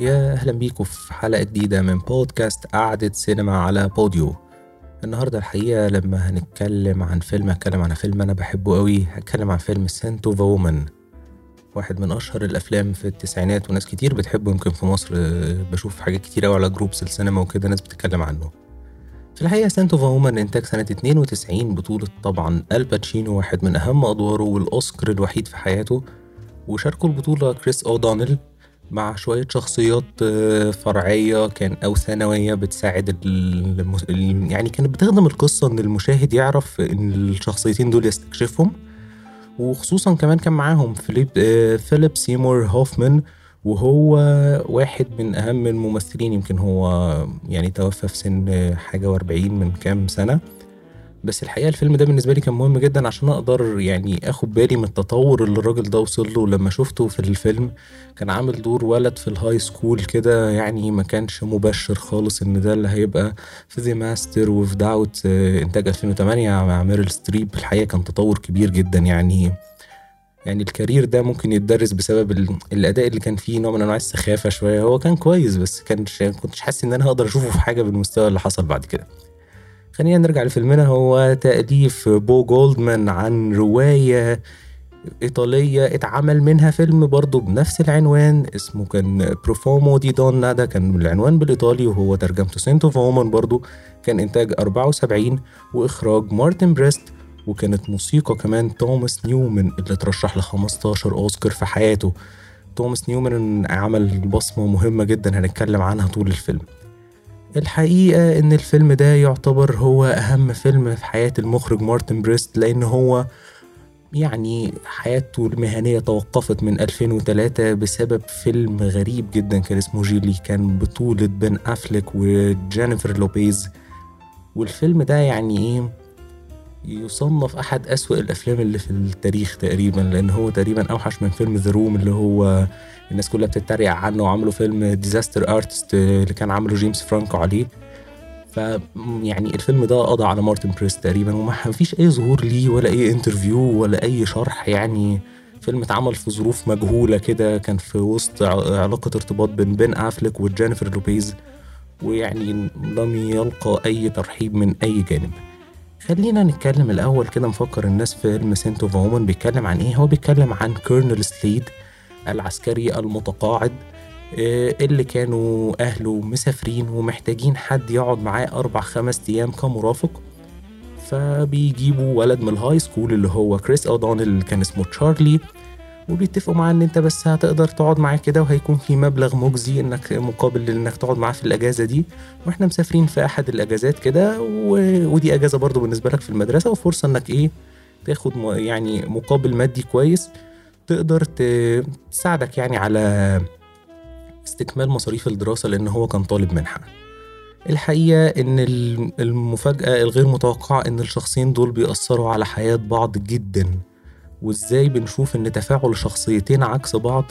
يا أهلا بيكم في حلقة جديدة من بودكاست قعدة سينما على بوديو. النهاردة الحقيقة لما هنتكلم عن فيلم هتكلم عن فيلم أنا بحبه قوي هتكلم عن فيلم Scent of a Woman واحد من أشهر الأفلام في التسعينات وناس كتير بتحبه يمكن في مصر بشوف حاجات كتير قوي على groups السينما وكده ناس بتتكلم عنه. في الحقيقة Scent of a Woman إنتاج سنة 92 بطولة طبعا آل باتشينو واحد من أهم أدواره والأوسكار الوحيد في حياته. وشاركوا البطولة كريس أودونيل مع شوية شخصيات آه، فرعية كان أو ثانوية بتساعد المس... يعني كانت بتخدم القصة إن المشاهد يعرف إن الشخصيتين دول يستكشفهم. وخصوصا كمان كان معاهم فيليب آه، فيليب سيمور هوفمان وهو واحد من أهم الممثلين. يمكن هو يعني توفى في سن حاجة وأربعين من كام سنة. بس الحقيقة الفيلم ده بالنسبة لي كان مهم جدا عشان أقدر يعني أخد بالي من التطور اللي الراجل ده وصل له. لما شفته في الفيلم كان عامل دور ولد في ال high school كده يعني ما كانش مبشر خالص إن ده اللي هيبقى في The Master وفي داوت إنتاج 2008 مع ميريل ستريب. الحقيقة كان تطور كبير جدا يعني. يعني ال career ده ممكن يتدرس بسبب ال- الأداء اللي كان فيه نوع من أنواع السخافة شوية. هو كان كويس بس كانش كنتش حاسس إن أنا هقدر أشوفه في حاجة بالمستوى اللي حصل بعد كده. خلينا نرجع لفيلمنا هو تأليف بو جولدمان عن رواية إيطالية اتعمل منها فيلم برضه بنفس العنوان اسمه كان Profumo di donna ده كان العنوان بالإيطالي وهو ترجمته Scent of a Woman برضه كان إنتاج 74 وإخراج مارتن بريست وكانت موسيقى كمان توماس نيومان اللي ترشح ل 15 أوسكار في حياته. توماس نيومان عمل بصمة مهمة جدا هنتكلم عنها طول الفيلم. الحقيقة إن الفيلم ده يعتبر هو أهم فيلم في حياة المخرج مارتن بريست لأن هو يعني حياته المهنية توقفت من 2003 بسبب فيلم غريب جدا كان اسمه Gigli كان بطولة بن أفلك وجينيفر لوبيز. والفيلم ده يعني إيه؟ يصنف أحد أسوأ الأفلام اللي في التاريخ تقريبا لأن هو تقريبا أوحش من فيلم The Room اللي هو الناس كلها بتتريق عنه وعملوا فيلم Disaster Artist اللي كان عامله جيمس فرانكو عليه. ف يعني الفيلم ده قضى على مارتن بريست تقريبا وما فيش أي ظهور ليه ولا أي interview ولا أي شرح. يعني فيلم اتعمل في ظروف مجهولة كده كان في وسط علاقة ارتباط بين بن افلك وجينيفر لوبيز ويعني لم يلقى أي ترحيب من أي جانب. خلينا نتكلم الأول كده نفكر الناس في فيلم Scent of a Woman بيتكلم عن إيه؟ هو بيتكلم عن كيرنل سليد العسكري المتقاعد آه، اللي كانوا أهله مسافرين ومحتاجين حد يقعد معاه أربع خمس أيام كمرافق. فبيجيبوا ولد من ال high school اللي هو كريس أودونيل اللي كان اسمه تشارلي وبيتفقوا معاه إن أنت بس هتقدر تقعد معاه كده وهيكون في مبلغ مجزي إنك مقابل إنك تقعد معاه في الأجازة دي وإحنا مسافرين في أحد الأجازات كده و... ودي أجازة برضو بالنسبة لك في المدرسة وفرصة إنك إيه تاخد. يعني مقابل مادي كويس تقدر تساعدك يعني على استكمال مصاريف الدراسة لأن هو كان طالب منحة الحقيقة إن الم- المفاجأة الغير متوقعة إن الشخصين دول بيأثروا على حياة بعض جدا وإزاي بنشوف إن تفاعل شخصيتين عكس بعض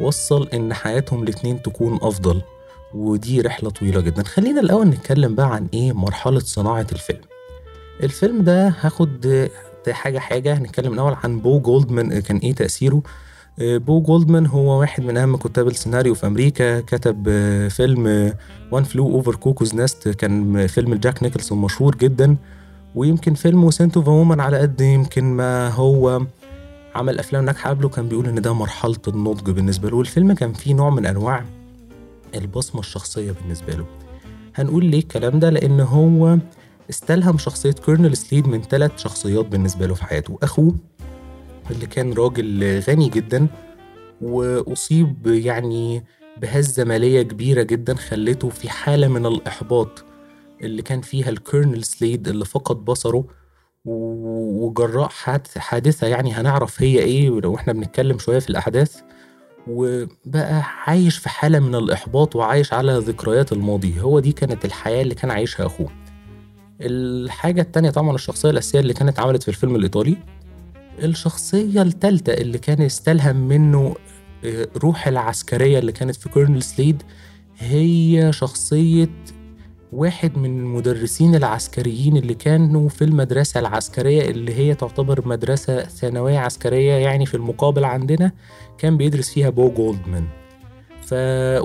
وصل إن حياتهم الاتنين تكون أفضل؟ ودي رحلة طويلة جدا. خلينا الأول نتكلم بقى عن إيه مرحلة صناعة الفيلم. الفيلم ده هاخد حاجة حاجة هنتكلم الأول عن بو جولدمان كان إيه تأثيره؟ آه، بو جولدمان هو واحد من أهم كتاب السيناريو في أمريكا كتب آه، فيلم One Flew Over Cuckoo's Nest كان فيلم جاك نيكلسون مشهور جدا ويمكن فيلم Scent of a Woman على قد يمكن ما هو عمل أفلام ناجحة قبله كان بيقول إن ده مرحلة النضج بالنسبة له والفيلم كان فيه نوع من أنواع البصمة الشخصية بالنسبة له. هنقول ليه الكلام ده؟ لأن هو استلهم شخصية كورنل سليد من ثلاث شخصيات بالنسبة له في حياته. أخوه اللي كان راجل غني جدا وأصيب يعني بهزة مالية كبيرة جدا خلته في حالة من الإحباط اللي كان فيها الكورنل سليد اللي فقد بصره وجراء حادث- حادثة يعني هنعرف هي إيه لو إحنا بنتكلم شوية في الأحداث وبقى عايش في حالة من الإحباط وعايش على ذكريات الماضي. هو دي كانت الحياة اللي كان عايشها أخوه. الحاجة التانية طبعا الشخصية الأساسية اللي كانت عملت في الفيلم الإيطالي. الشخصية التالتة اللي كان استلهم منه آه، روح العسكرية اللي كانت في كورنل سليد هي شخصية واحد من المدرسين العسكريين اللي كانوا في المدرسة العسكرية اللي هي تعتبر مدرسة ثانوية عسكرية يعني في المقابل عندنا كان بيدرس فيها بو جولدمان. ف...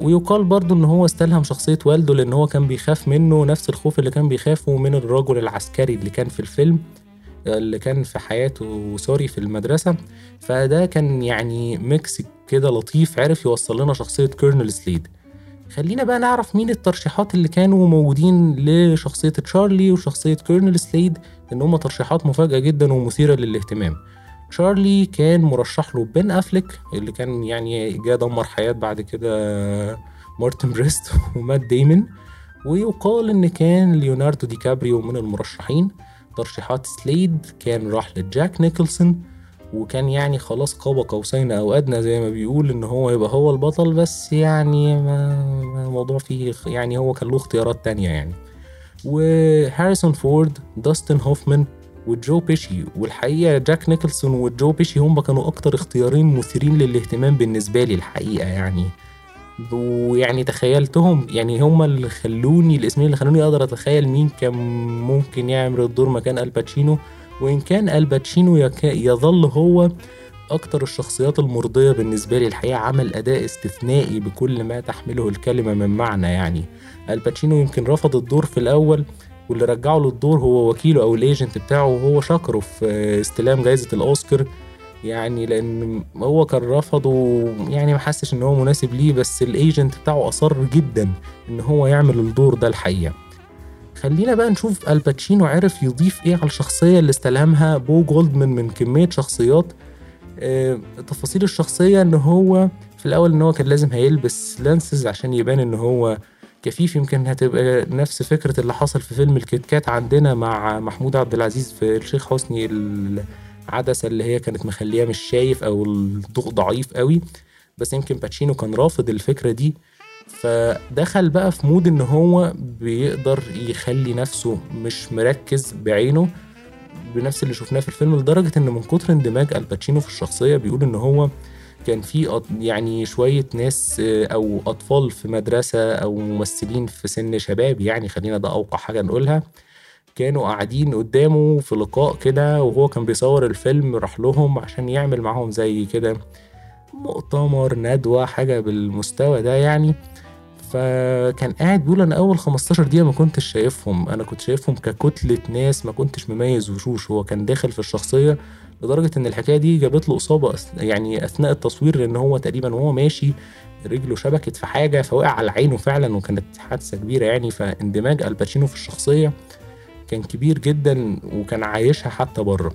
ويقال برضو إن هو استلهم شخصية والده لإن هو كان بيخاف منه نفس الخوف اللي كان بيخافه من الرجل العسكري اللي كان في الفيلم اللي كان في حياته sorry في المدرسة. فده كان يعني mix كده لطيف عرف يوصل لنا شخصية كيرنل سليد. خلينا بقى نعرف مين الترشيحات اللي كانوا موجودين لشخصية تشارلي وشخصية كيرنل سليد إن هما ترشيحات مفاجئة جدا ومثيرة للاهتمام. تشارلي كان مرشح له بن أفليك اللي كان يعني جه دمر حياة بعد كده مارتن بريست ومات ديمون ويقال إن كان ليوناردو دي كابريو من المرشحين. ترشيحات سليد كان راح لجاك نيكلسون. وكان يعني خلاص قاب قوسين أو أدنى زي ما بيقول إن هو يبقى هو البطل بس يعني الموضوع فيه يعني هو كان له اختيارات تانية يعني. وهاريسون فورد داستن هوفمان وجو بيشي والحقيقة جاك نيكلسون وجو بيشي هم كانوا أكتر اختيارين مثيرين للاهتمام بالنسبة لي الحقيقة يعني. ويعني تخيلتهم يعني هم اللي خلوني الاسمين اللي خلوني أقدر أتخيل مين كان ممكن يعمل الدور مكان ألباتشينو. وإن كان الباتشينو يظل هو أكتر الشخصيات المرضية بالنسبة لي. الحقيقة عمل أداء استثنائي بكل ما تحمله الكلمة من معنى يعني. الباتشينو يمكن رفض الدور في الأول واللي رجعه للدور هو وكيله أو ال agent بتاعه وهو شكره في استلام جائزة الأوسكار. يعني لأن هو كان رفضه يعني ما حسش إن هو مناسب ليه بس ال agent بتاعه أصر جدا إن هو يعمل الدور ده الحقيقة. خلينا بقى نشوف الباتشينو عرف يضيف إيه على الشخصية اللي استلهمها بو جولدمان من كمية شخصيات. آه، تفاصيل الشخصية إن هو في الأول إن هو كان لازم هيلبس lenses عشان يبان إن هو كفيف. يمكن هتبقى نفس فكرة اللي حصل في فيلم الكيت كات عندنا مع محمود عبد العزيز في الشيخ حسني العدسة اللي هي كانت مخليه مش شايف أو الضوء ضعيف قوي. بس يمكن باتشينو كان رافض الفكرة دي. فدخل بقى في mood إن هو بيقدر يخلي نفسه مش مركز بعينه بنفس اللي شفناه في الفيلم لدرجة إن من كتر اندماج الباتشينو في الشخصية بيقول إن هو كان في يعني شوية ناس أو أطفال في مدرسة أو ممثلين في سن شباب يعني خلينا ده أوقع حاجة نقولها كانوا قاعدين قدامه في لقاء كده وهو كان بيصور الفيلم راح لهم عشان يعمل معاهم زي كده. مؤتمر ندوة حاجة بالمستوى ده يعني. فكان قاعد بيقول أنا أول 15 دقيقة ما كنتش شايفهم. أنا كنت شايفهم ككتلة ناس ما كنتش مميز وشوش. هو كان داخل في الشخصية لدرجة إن الحكاية دي جابت له إصابة يعني أثناء التصوير لأن هو تقريبا وهو ماشي رجله شبكت في حاجة فوقع على عينه فعلا وكانت حادثة كبيرة يعني. فاندماج الباتشينو في الشخصية كان كبير جدا وكان عايشها حتى بره.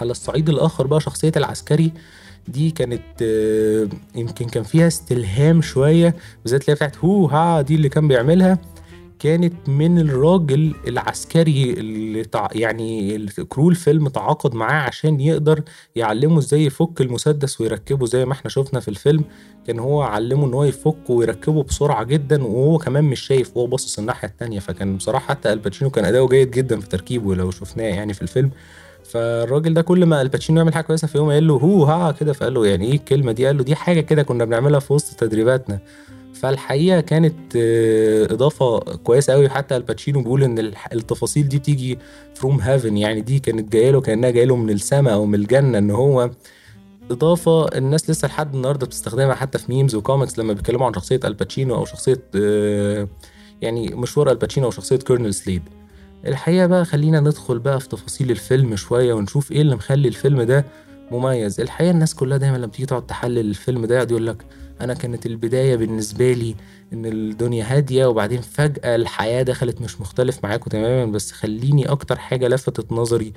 على الصعيد الآخر بقى شخصية العسكري دي كانت آه، يمكن كان فيها استلهام شوية بالذات اللي بتاعت hoo-ah دي اللي كان بيعملها. كانت من الراجل العسكري اللي تع... يعني crew الفيلم تعاقد معاه عشان يقدر يعلمه إزاي يفك المسدس ويركبه زي ما إحنا شفنا في الفيلم. كان هو علمه ان هو يفكه ويركبه بسرعة جدا وهو كمان مش شايف وهو باصص الناحية التانية. فكان بصراحة حتى الباتشينو كان أداؤه جيد جدا في تركيبه لو شفناه يعني في الفيلم. فالراجل ده كل ما الباتشينو يعمل حاجة كويسة في يوم قال له hoo-ah كده فقال له يعني إيه الكلمة دي؟ قال له دي حاجة كده كنا بنعملها في وسط تدريباتنا. فالحقيقة كانت آه، إضافة كويسة قوي حتى الباتشينو بيقول إن التفاصيل دي بتيجي from heaven يعني دي كانت جاية له كأنها جاية له من السماء أو من الجنة إن هو إضافة الناس لسه لحد النهارده بتستخدمها حتى في memes و comics لما بيتكلموا عن شخصية الباتشينو أو شخصية آه، يعني مشوار الباتشينو أو شخصية كورنل سليد الحقيقة بقى خلينا ندخل بقى في تفاصيل الفيلم شوية ونشوف إيه اللي مخلي الفيلم ده مميز. الحقيقة الناس كلها دايما لما تيجي تقعد تحلل الفيلم ده يقعد يقول أنا كانت البداية بالنسبة لي إن الدنيا هادية وبعدين فجأة الحياة دخلت مش مختلف معاكم تماما بس خليني أكتر حاجة لفتت نظري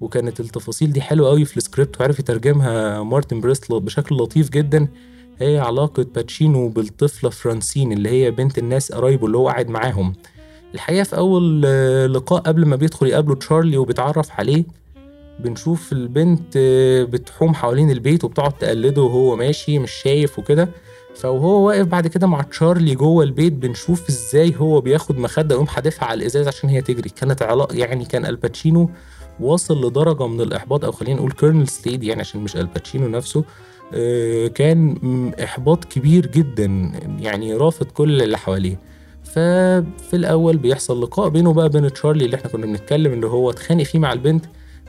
وكانت التفاصيل دي حلوة قوي في السكريبت وعرف يترجمها مارتن بريست بشكل لطيف جدا. هي علاقة باتشينو بالطفلة فرانسين اللي هي بنت الناس قرايبه اللي هو قاعد معاهم. الحقيقة في أول آه، لقاء قبل ما بيدخل يقابله تشارلي وبيتعرف عليه بنشوف البنت آه، بتحوم حوالين البيت وبتقعد تقلده وهو ماشي مش شايف وكده. فوهو واقف بعد كده مع تشارلي جوه البيت بنشوف إزاي هو بياخد مخدة ويقوم حادفها على الإزاز عشان هي تجري. كانت علاقة يعني كان الباتشينو واصل لدرجة من الإحباط أو خلينا نقول كيرنل ستيد يعني عشان مش الباتشينو نفسه آه، كان إحباط كبير جدا يعني رافض كل اللي حواليه. ففي الأول بيحصل لقاء بينه بقى بين تشارلي اللي إحنا كنا بنتكلم اللي هو اتخانق فيه مع البنت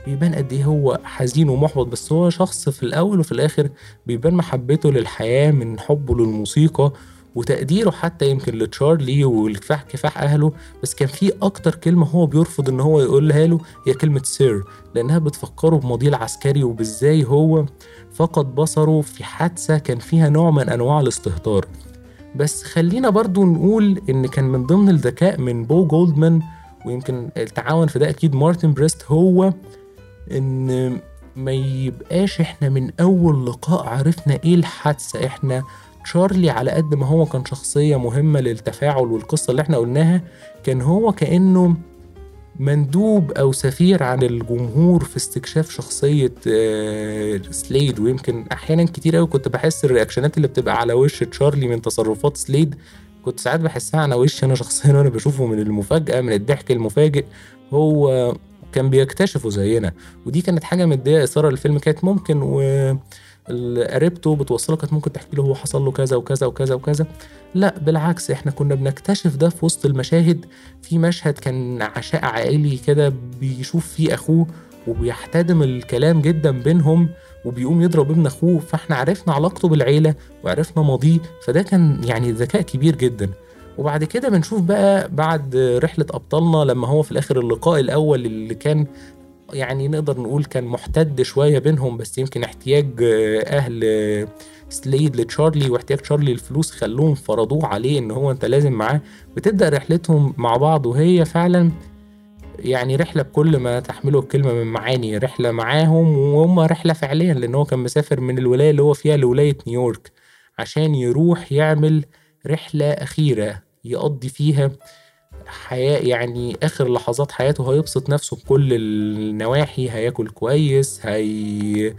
بيبان قد إيه هو حزين ومحبط بس هو شخص في الأول وفي الآخر بيبان محبته للحياة من حبه للموسيقى وتقديره حتى يمكن لتشارلي والكفاح كفاح أهله بس كان في أكتر كلمة هو بيرفض إن هو يقولها له هي كلمة سير لأنها بتفكره بماضيه العسكري وبإزاي هو فقد بصره في حادثة كان فيها نوع من أنواع الاستهتار. بس خلينا برضو نقول إن كان من ضمن الذكاء من بو جولدمان ويمكن التعاون في ده أكيد مارتن بريست هو إن ما يبقاش إحنا من أول لقاء عرفنا إيه الحادثة. إحنا تشارلي على قد ما هو كان شخصية مهمة للتفاعل والقصة اللي إحنا قلناها كان هو كأنه مندوب أو سفير عن الجمهور في استكشاف شخصية آه، سليد. ويمكن أحيانا كتير قوي كنت بحس الرياكشنات اللي بتبقى على وش تشارلي من تصرفات سليد كنت ساعات بحسها على وشي أنا شخصيا وأنا بشوفه من المفاجأة من الضحك المفاجئ. هو كان بيكتشفوا زينا. ودي كانت حاجة مديه إثارة للفيلم كانت ممكن و قريبته بتوصله كانت ممكن تحكي له هو حصل له كذا وكذا وكذا وكذا. لا بالعكس إحنا كنا بنكتشف ده في وسط المشاهد. في مشهد كان عشاء عائلي كده بيشوف فيه أخوه وبيحتدم الكلام جدا بينهم وبيقوم يضرب ابن أخوه فاحنا عرفنا علاقته بالعيلة وعرفنا ماضيه. فده كان يعني ذكاء كبير جدا. وبعد كده بنشوف بقى بعد رحلة أبطالنا لما هو في الآخر اللقاء الأول اللي كان يعني نقدر نقول كان محتد شوية بينهم بس يمكن احتياج أهل سليد لتشارلي واحتياج تشارلي الفلوس خلوهم فرضوه عليه إن هو أنت لازم معاه. بتبدأ رحلتهم مع بعض وهي فعلا يعني رحلة بكل ما تحمله الكلمة من معاني. رحلة معاهم وهم رحلة فعليا لأن هو كان مسافر من الولاية اللي هو فيها لولاية نيويورك عشان يروح يعمل رحلة أخيرة يقضي فيها حياة يعني آخر لحظات حياته هيبسط نفسه بكل النواحي هياكل كويس هي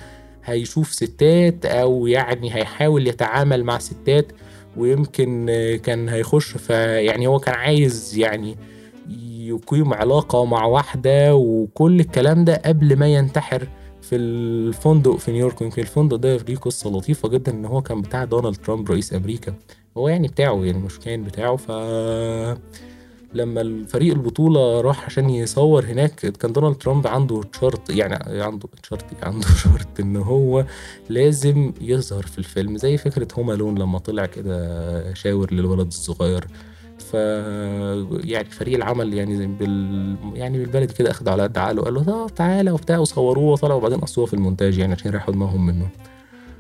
هيشوف ستات أو يعني هيحاول يتعامل مع ستات ويمكن كان هيخش فيعني هو كان عايز يعني يقيم علاقة مع واحدة وكل الكلام ده قبل ما ينتحر في الفندق في نيويورك. يمكن الفندق ده ليه قصة لطيفة جدا إن هو كان بتاع دونالد ترامب رئيس أمريكا. هو يعني بتاعه يعني مش كان بتاعه ف لما الفريق البطولة راح عشان يصور هناك كان دونالد ترامب عنده شرط يعني عنده شرط عنده شرط إن هو لازم يظهر في الفيلم زي فكرة هوم لون لما طلع كده شاور للولد الصغير. ف يعني فريق العمل يعني بال يعني بالبلد كده اخد على قد عقله قال له طب تعالى وبتاع وصوروه وطلعوا وبعدين قصوها في المونتاج يعني عشان يريحوا دماغهم منه.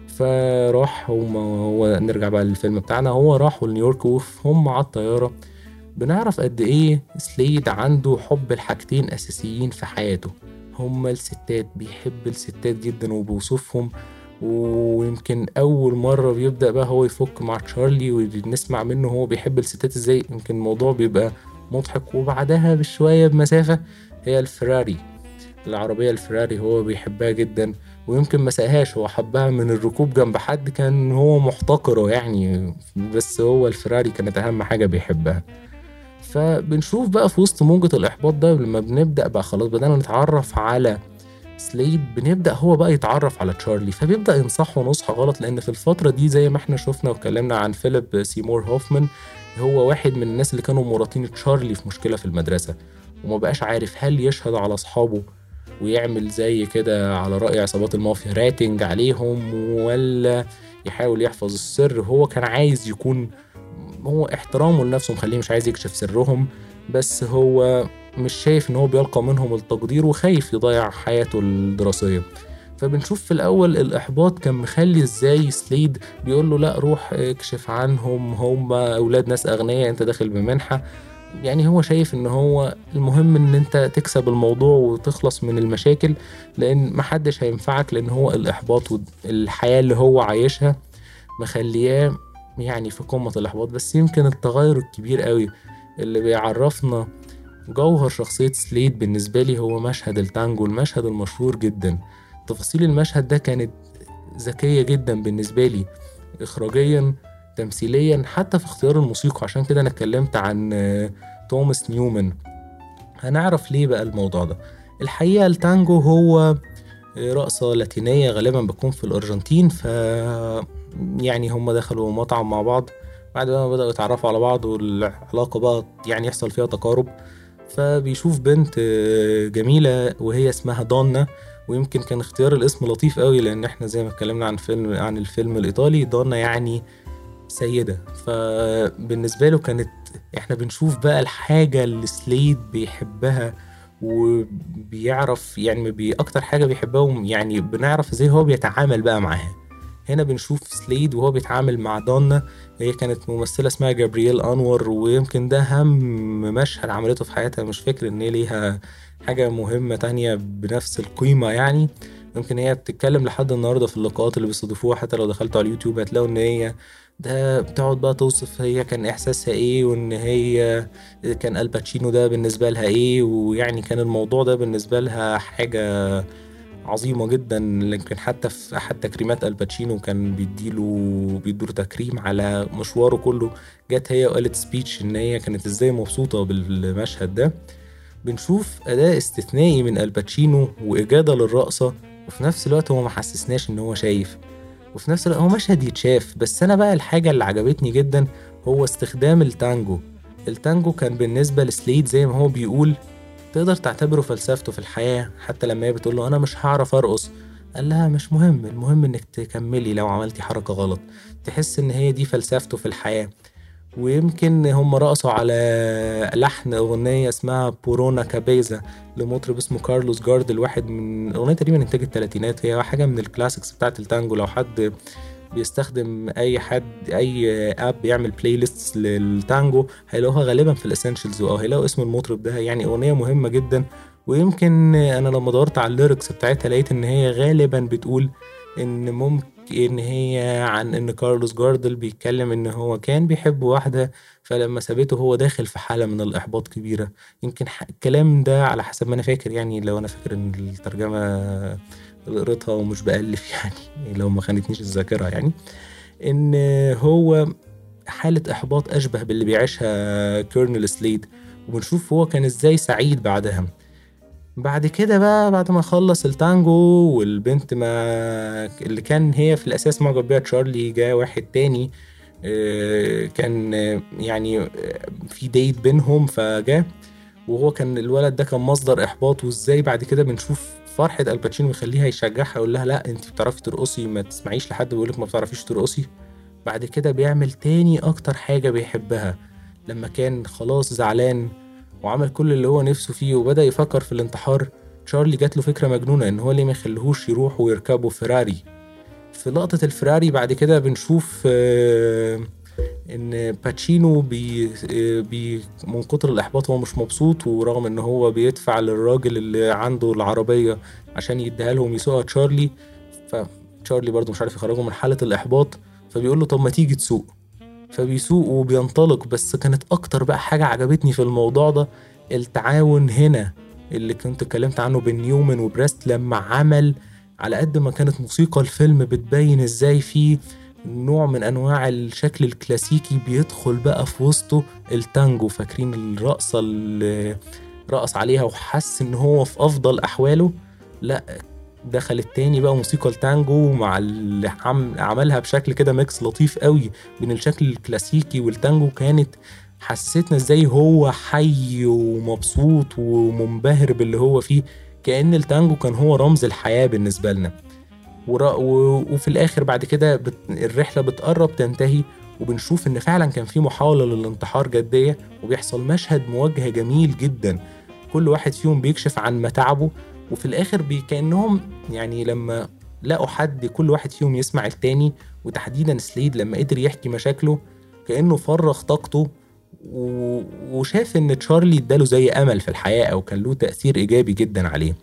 فراح هم هو نرجع بقى للفيلم بتاعنا هو راحوا لنيويورك وهم على الطيارة. بنعرف قد إيه سليد عنده حب الحاجتين أساسيين في حياته. هما الستات بيحب الستات جدا وبيوصفهم ويمكن أول مرة بيبدأ بقى هو يفك مع تشارلي ونسمع منه هو بيحب الستات إزاي يمكن الموضوع بيبقى مضحك. وبعدها بشوية بمسافة هي الفراري العربية الفراري هو بيحبها جدا ويمكن ما هو حبها من الركوب جنب حد كان هو محتقره يعني بس هو الفراري كانت أهم حاجة بيحبها. فبنشوف بقى في وسط موجة الإحباط ده لما بنبدأ بقى خلاص بدأنا نتعرف على سليد بنبدأ هو بقى يتعرف على تشارلي فبيبدأ ينصحه نصح غلط لأن في الفترة دي زي ما إحنا شفنا واتكلمنا عن فيليب سيمور هوفمان هو واحد من الناس اللي كانوا مراتين تشارلي في مشكلة في المدرسة وما بقاش عارف هل يشهد على أصحابه ويعمل زي كده على رأي عصابات المافيا راتنج عليهم ولا يحاول يحفظ السر هو كان عايز يكون هو احترامه لنفسه مخليه مش عايز يكشف سرهم بس هو مش شايف إن هو بيلقى منهم التقدير وخايف يضيع حياته الدراسية. فبنشوف في الأول الإحباط كان مخلي إزاي سليد بيقول له لأ روح اكشف عنهم هم أولاد ناس أغنياء أنت داخل بمنحة. يعني هو شايف إن هو المهم إن أنت تكسب الموضوع وتخلص من المشاكل لأن محدش هينفعك لأن هو الإحباط والحياة اللي هو عايشها مخلياه يعني في قمة الإحباط بس يمكن التغير الكبير قوي اللي بيعرفنا جوهر شخصية سليد بالنسبة لي هو مشهد التانجو المشهد المشهور جدا. تفاصيل المشهد ده كانت ذكية جدا بالنسبة لي إخراجيا تمثيليا حتى في اختيار الموسيقى. عشان كده أنا اتكلمت عن توماس نيومان. هنعرف ليه بقى الموضوع ده. الحقيقة التانجو هو رقصة لاتينية غالبا بتكون في الأرجنتين ف يعني هم دخلوا مطعم مع بعض. بعد ما بدأوا يتعرفوا على بعض والعلاقة بقى يعني يحصل فيها تقارب فبيشوف بنت جميلة وهي اسمها دونا ويمكن كان اختيار الاسم لطيف قوي لأن إحنا زي ما اتكلمنا عن فيلم عن الفيلم الإيطالي دونا يعني سيدة. فبالنسبة له كانت إحنا بنشوف بقى الحاجة اللي سليد بيحبها وبيعرف يعني بي أكتر حاجة بيحبها يعني بنعرف إزاي هو بيتعامل بقى معاها. هنا بنشوف سليد وهو بيتعامل مع دونا هي كانت ممثلة اسمها جابرييل أنور ويمكن ده أهم مشهد عملته في حياتها. مش فاكر إن هي ليها حاجة مهمة تانية بنفس القيمة يعني. يمكن هي بتتكلم لحد النهارده في اللقاءات اللي بيستضيفوها. حتى لو دخلتوا على اليوتيوب هتلاقوا إن هي ده بتقعد بقى توصف هي كان إحساسها إيه وإن هي كان ألباتشينو ده بالنسبة لها إيه ويعني كان الموضوع ده بالنسبة لها حاجة عظيمة جدا يمكن حتى في احد تكريمات الباتشينو كان بيديله بيديله تكريم على مشواره كله. جت هي وقالت speech إن هي كانت إزاي مبسوطة بالمشهد ده. بنشوف أداء استثنائي من الباتشينو وإجادة للرقصة وفي نفس الوقت هو ما حسسناش إن هو شايف. وفي نفس الوقت هو مشهد يتشاف بس أنا بقى الحاجة اللي عجبتني جدا هو استخدام التانجو. التانجو كان بالنسبة لسليد زي ما هو بيقول تقدر تعتبره فلسفته في الحياة حتى لما هي بتقول له أنا مش هعرف أرقص. قال لها مش مهم المهم إنك تكملي لو عملتي حركة غلط. تحس إن هي دي فلسفته في الحياة. ويمكن هم رقصوا على لحن أغنية اسمها بورونا كابيزا لمطرب اسمه كارلوس جاردل واحد من الأغنية تقريبا إنتاج التلاتينات. هي حاجة من ال classics بتاعت التانجو. لو حد بيستخدم أي حد أي app بيعمل playlist للتانجو هيلاقوها غالبا في ال essentials أو هيلاقوا اسم المطرب ده. يعني أغنية مهمة جدا. ويمكن أنا لما دورت على ال lyrics بتاعتها لقيت إن هي غالبا بتقول إن ممكن إن هي عن إن كارلوس جاردل بيتكلم إن هو كان بيحب واحدة فلما سابته هو داخل في حالة من الإحباط كبيرة. يمكن الكلام ده على حسب ما أنا فاكر. يعني لو أنا فاكر إن الترجمة قريتها ومش بألف يعني لو ما خانتنيش الذاكرة يعني إن هو حالة إحباط أشبه باللي بيعيشها كيرنل سليد وبنشوف هو كان إزاي سعيد بعدها. بعد كده بقى بعد ما خلص التانجو والبنت ما اللي كان هي في الأساس معجب بيها تشارلي جاء واحد تاني آه، كان يعني آه، في ديت بينهم فجاء وهو كان الولد ده كان مصدر إحباط وإزاي بعد كده بنشوف فرحة الباتشينو يخليها يشجعها يقول لها لا انت بتعرفي ترقصي ما تسمعيش لحد بيقولك ما بتعرفيش ترقصي. بعد كده بيعمل تاني أكتر حاجة بيحبها. لما كان خلاص زعلان وعمل كل اللي هو نفسه فيه وبدأ يفكر في الانتحار تشارلي جات له فكرة مجنونة إن هو ليه ما يخليهوش يروح ويركبوا فيراري في لقطة الفراري بعد كده بنشوف آه، إن باتشينو بي, بي من كتر الإحباط هو مش مبسوط ورغم إن هو بيدفع للراجل اللي عنده العربية عشان يديها لهم يسوقها تشارلي فتشارلي برضه مش عارف يخرجه من حالة الإحباط فبيقول له طب ما تيجي تسوق. فبيسوق وبينطلق بس كانت أكتر بقى حاجة عجبتني في الموضوع ده التعاون هنا اللي كنت اتكلمت عنه بين نيومن وبريست لما عمل على قد ما كانت موسيقى الفيلم بتبين إزاي في نوع من أنواع الشكل الكلاسيكي بيدخل بقى في وسطه التانجو فاكرين الرقصة اللي رقص عليها وحس إن هو في أفضل أحواله؟ لا دخل التاني بقى موسيقى التانجو مع اللي عملها بشكل كده mix لطيف قوي بين الشكل الكلاسيكي والتانجو كانت حسيتنا إزاي هو حي ومبسوط ومنبهر باللي هو فيه كأن التانجو كان هو رمز الحياة بالنسبة لنا. وفي الآخر بعد كده بت... الرحلة بتقرب تنتهي وبنشوف إن فعلا كان في محاولة للانتحار جدية وبيحصل مشهد مواجهة جميل جدا كل واحد فيهم بيكشف عن متاعبه وفي الآخر كأنهم يعني لما لقوا حد كل واحد فيهم يسمع التاني وتحديدا سليد لما قدر يحكي مشاكله كأنه فرغ طاقته. وشاف إن تشارلي اداله زي أمل في الحياة أو كان له تأثير إيجابي جدا عليه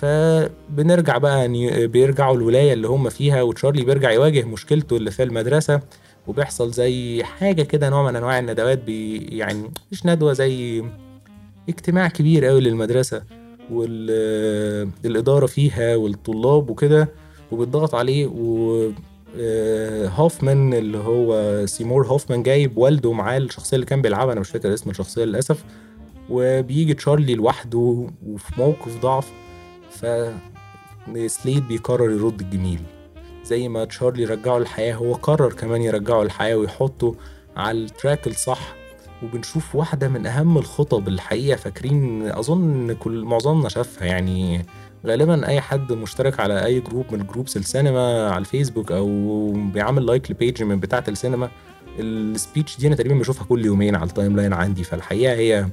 فبنرجع بقى بيرجعوا الولاية اللي هم فيها وتشارلي بيرجع يواجه مشكلته اللي في المدرسة وبيحصل زي حاجة كده نوع من أنواع الندوات بي يعني مش ندوة زي اجتماع كبير قوي للمدرسة والإدارة فيها والطلاب وكده وبيتضغط عليه و آه، هوفمان اللي هو سيمور هوفمان جايب والده معاه الشخصية اللي كان بيلعبها أنا مش فاكر اسم الشخصية للأسف وبيجي تشارلي لوحده وفي موقف ضعف ف سليد بيقرر يرد الجميل. زي ما تشارلي رجعه للحياة هو قرر كمان يرجعه للحياة ويحطه على ال track الصح. وبنشوف واحدة من أهم الخطب الحقيقة فاكرين؟ أظن كل معظمنا شافها. يعني غالبا أي حد مشترك على أي group من groups السينما على الفيسبوك أو بيعمل لايك لبيج من بتاعة السينما ال speech دي أنا تقريبا بشوفها كل يومين على ال timeline عندي. فالحقيقة هي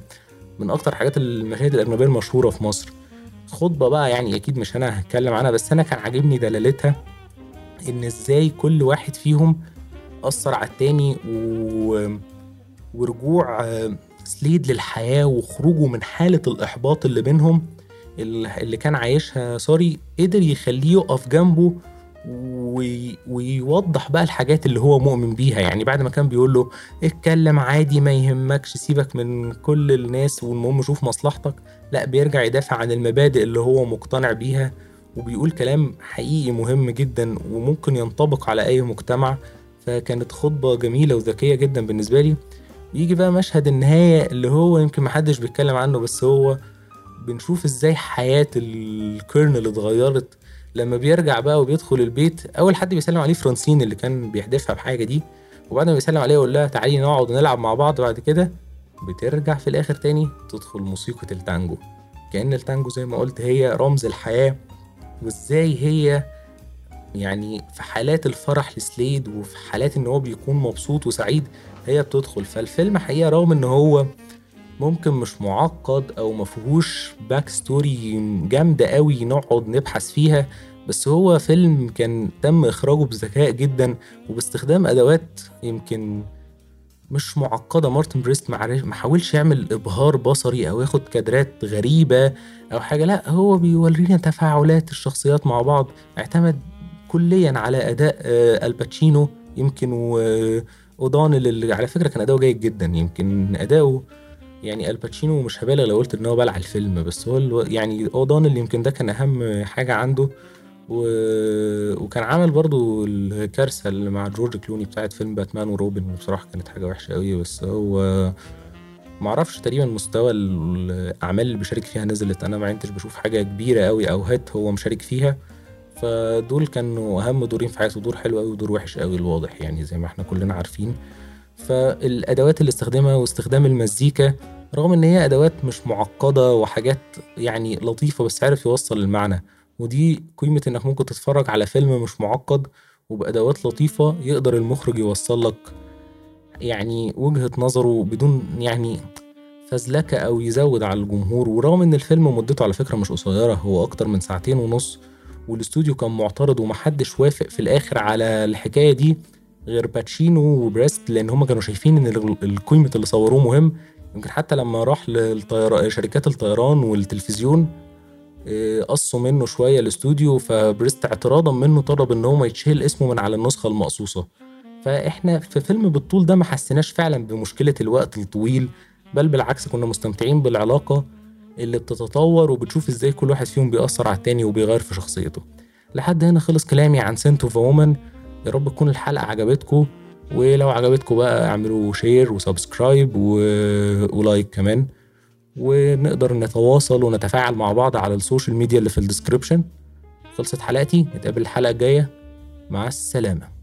من أكتر حاجات المشاهد الأجنبية المشهورة في مصر. خطبة بقى يعني أكيد مش أنا هتكلم عنها بس أنا كان عاجبني دلالتها إن إزاي كل واحد فيهم أثر على التاني و... ورجوع سليد للحياة وخروجه من حالة الإحباط اللي بينهم اللي كان عايشها sorry قدر يخليه يقف جنبه وي... ويوضح بقى الحاجات اللي هو مؤمن بيها. يعني بعد ما كان بيقول له اتكلم عادي ما يهمكش سيبك من كل الناس والمهم شوف مصلحتك لا بيرجع يدافع عن المبادئ اللي هو مقتنع بيها وبيقول كلام حقيقي مهم جدا وممكن ينطبق على أي مجتمع. فكانت خطبة جميلة وذكية جدا بالنسبة لي. يجي بقى مشهد النهاية اللي هو يمكن محدش بيتكلم عنه بس هو بنشوف إزاي حياة الكيرنل اتغيرت. لما بيرجع بقى وبيدخل البيت أول حد بيسلم عليه فرانسين اللي كان بيحدفها بحاجة دي وبعد ما بيسلم عليها يقول لها تعالي نقعد ونلعب مع بعض. بعد كده بترجع في الآخر تاني تدخل موسيقى التانجو. كأن التانجو زي ما قلت هي رمز الحياة وإزاي هي يعني في حالات الفرح لسليد وفي حالات إن هو بيكون مبسوط وسعيد هي بتدخل. فالفيلم حقيقة رغم إن هو ممكن مش معقد أو مفهوش back story جامدة قوي نقعد نبحث فيها بس هو فيلم كان تم إخراجه بذكاء جدا وباستخدام أدوات يمكن مش معقدة. مارتن بريست ما حاولش يعمل إبهار بصري أو ياخد كادرات غريبة أو حاجة. لأ هو بيورينا تفاعلات الشخصيات مع بعض. اعتمد كليا على أداء آل باتشينو. يمكن وأودانل اللي على فكرة كان أداؤه جيد جدا. يمكن أداؤه يعني آل باتشينو مش هبالغ لو قلت إن هو بلع الفيلم بس هو يعني أودانل يمكن ده كان أهم حاجة عنده. و... وكان عامل برضو الكارثة اللي مع جورج كلوني بتاعت فيلم باتمان وروبن وبصراحة كانت حاجة وحشة قوي بس هو معرفش تقريبا مستوى الأعمال اللي بيشارك فيها نزلت. أنا ما عدتش بشوف حاجة كبيرة قوي أو هات هو مشارك فيها فدول كانوا أهم دورين في حياته دور حلو قوي ودور وحش قوي الواضح يعني زي ما إحنا كلنا عارفين. فالأدوات اللي استخدمها واستخدام المزيكا رغم إن هي أدوات مش معقدة وحاجات يعني لطيفة بس عارف يوصل المعنى. ودي قيمة إنك ممكن تتفرج على فيلم مش معقد وبأدوات لطيفة يقدر المخرج يوصل لك يعني وجهة نظره بدون يعني فزلكة أو يزود على الجمهور. ورغم إن الفيلم مدته على فكرة مش قصيرة هو أكتر من ساعتين ونص والاستوديو كان معترض ومحدش وافق في الآخر على الحكاية دي غير باتشينو وبريست لأن هما كانوا شايفين إن القيمة اللي صوروه مهم. يمكن حتى لما راح للطيران شركات الطيران والتلفزيون قصوا منه شوية الاستوديو فبريست اعتراضا منه طلب إن هو ما يتشهل اسمه من على النسخة المقصوصة. فإحنا في فيلم بالطول ده ما حسيناش فعلا بمشكلة الوقت الطويل بل بالعكس كنا مستمتعين بالعلاقة اللي بتتطور وبتشوف إزاي كل واحد فيهم بيأثر على التاني وبيغير في شخصيته. لحد هنا خلص كلامي عن Scent of a Woman يا رب تكون الحلقة عجبتكم ولو عجبتكم بقى اعملوا share و subscribe و... و like كمان. ونقدر نتواصل ونتفاعل مع بعض على ال social media اللي في ال description. خلصت حلقتي نتقابل الحلقة الجاية. مع السلامة.